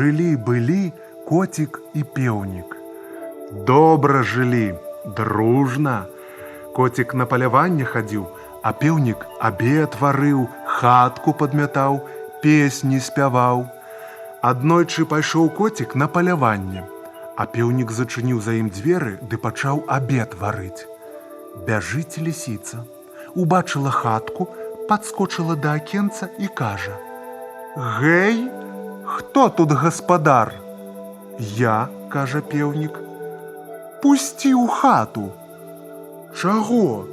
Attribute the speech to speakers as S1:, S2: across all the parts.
S1: Жылі-былі коцік і пеўнік. Добра жылі, дружна. Коцік на паляванне хадзіў, а пеўнік абед варыў, хатку падмятаў, песні спяваў. Аднойчы пайшоў коцік на паляванне, а пеўнік зачыніў за ім дзверы ды пачаў абед варыць. Бяжыць лісіца, убачыла хатку, падскочыла да акенца і кажа: « Гэй, хто тут гаспадар? Я, кажа пеўнік, пусці ў хату. Чаго?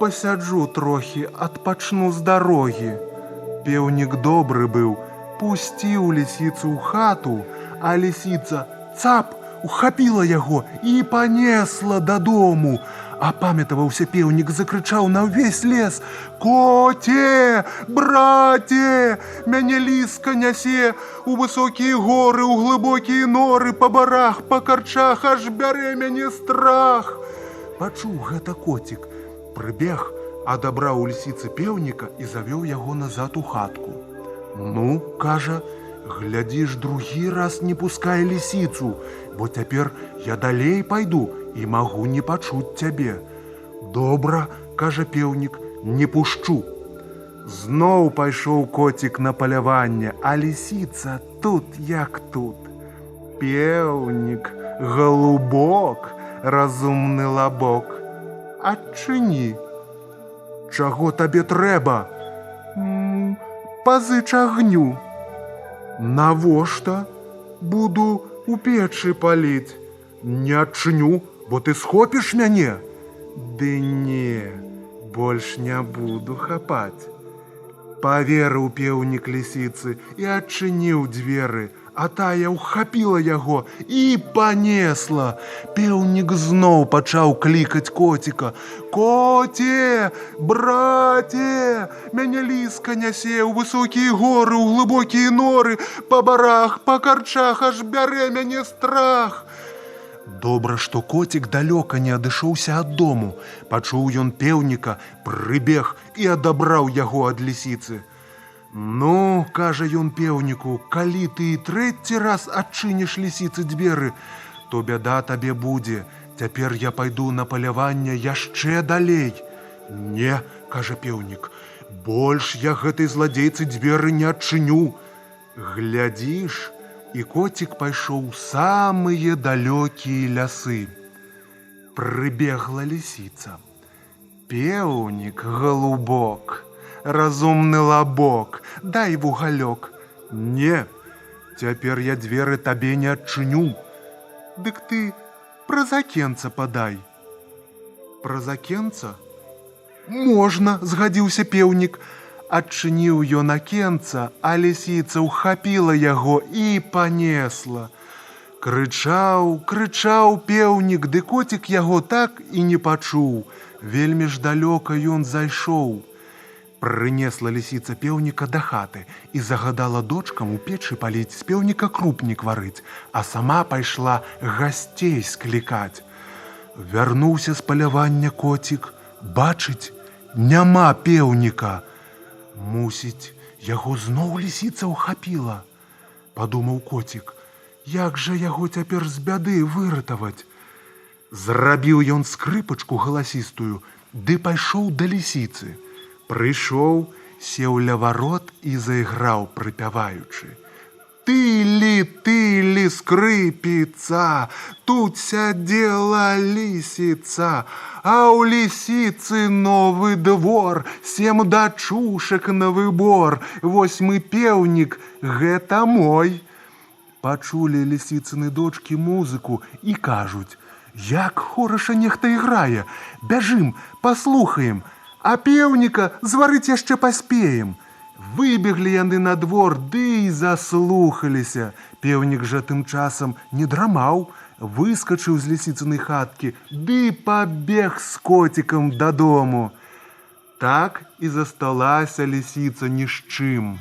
S1: Пасяджу трохі, адпачну з дарогі. Пеўнік добры быў, пусціў лісіцу ў хату, а лісіца цап ухапіла яго і панесла дадому. Апамятаваўся пеўнік закрычаў на ўвесь лес: « Коце, браце, мяне ліска нясе у высокія горы, у глыбокія норы, па барах, па карчах, аж бярэ мяне страх. Пачуў гэта коцік, прыбег, адабраў у лісіцы пеўніка і завёў яго назад у хатку. Ну, кажа, глядзіш другі раз не пускай лісіцу, бо цяпер я далей пайду і магу не пачуць цябе. Добра, кажа пеўнік, не пушчу. Зноў пайшоў коцік на паляванне, а лісіца тут як тут. Пеўнік, галубок, разумны лабок. Адчыні. Чаго табе трэба? М, Пазыч агню. Навошта? Буду у печы паліць. Не адчыню, бо ты схопіш мяне. Ды не, больш не буду хапаць. Паверыў пеўнік лісіцы і адчыніў дзверы, а тая ўхапіла яго і панесла. Пеўнік зноў пачаў клікаць коціка: « Коце, браце, мяне ліска нясе ў высокія горы, у глыбокія норы, па барах, па карчах аж бярэ мяне страх. Добра, што коцік далёка не адышоўся ад дому. Пачуў ён пеўніка, прыбег і адабраў яго ад лісіцы. Ну, кажа ён пеўніку, калі ты і трэці раз адчыніш лісіцы дзверы, то бяда табе будзе. Цяпер я пайду на паляванне яшчэ далей. Не, кажа пеўнік, больш я гэтай зладзейцы дзверы не адчыню. Глядзіш, і коцік пайшоў самыя далёкія лясы. Прыбегла лісіца. Пеўнік галубок, разумны лабок, дай вугалёк. Не, цяпер я дзверы табе не адчыню. Дык ты праз акенца падай. Праз акенца? Можна, згадзіўся пеўнік, адчыніў ён акенца, а лісіца ўхапіла яго і панесла. Крычаў, крычаў пеўнік, ды коцік яго так і не пачуў. Вельмі ж далёка ён зайшоў. Прынесла лісіца пеўніка да хаты і загадала дочкам у печы паліць з пеўніка крупнік варыць, а сама пайшла гасцей склікаць. Вярнуўся з палявання коцік, бачыць, няма пеўніка. Мусіць, яго зноў лісіца ўхапіла. Падумаў коцік, як жа яго цяпер з бяды выратаваць. Зрабіў ён скрыпачку галасістую, ды пайшоў да лісіцы. Прыйшоў, сеў ля варот і зайграў, прыпяваючы. Ты ли, ты ли скрыпіца, Тут сядзела лісіца, А ў лісіцы новы двор, Сем дачушак на выбор, Восьмы пеўнік, гэта мой. Пачулі лісіцыны дочкі музыку і кажуць: « Як хораша нехта іграе, Бяжым, паслухаем, А пеўніка зварыць яшчэ паспеем. Выбеглі яны на двор, ды і заслухаліся. Пеўнік жа тым часам не драмаў, выскачыў з лісіцынай хаткі, ды пабег з коцікам дадому. Так і засталася лісіца ні з чым.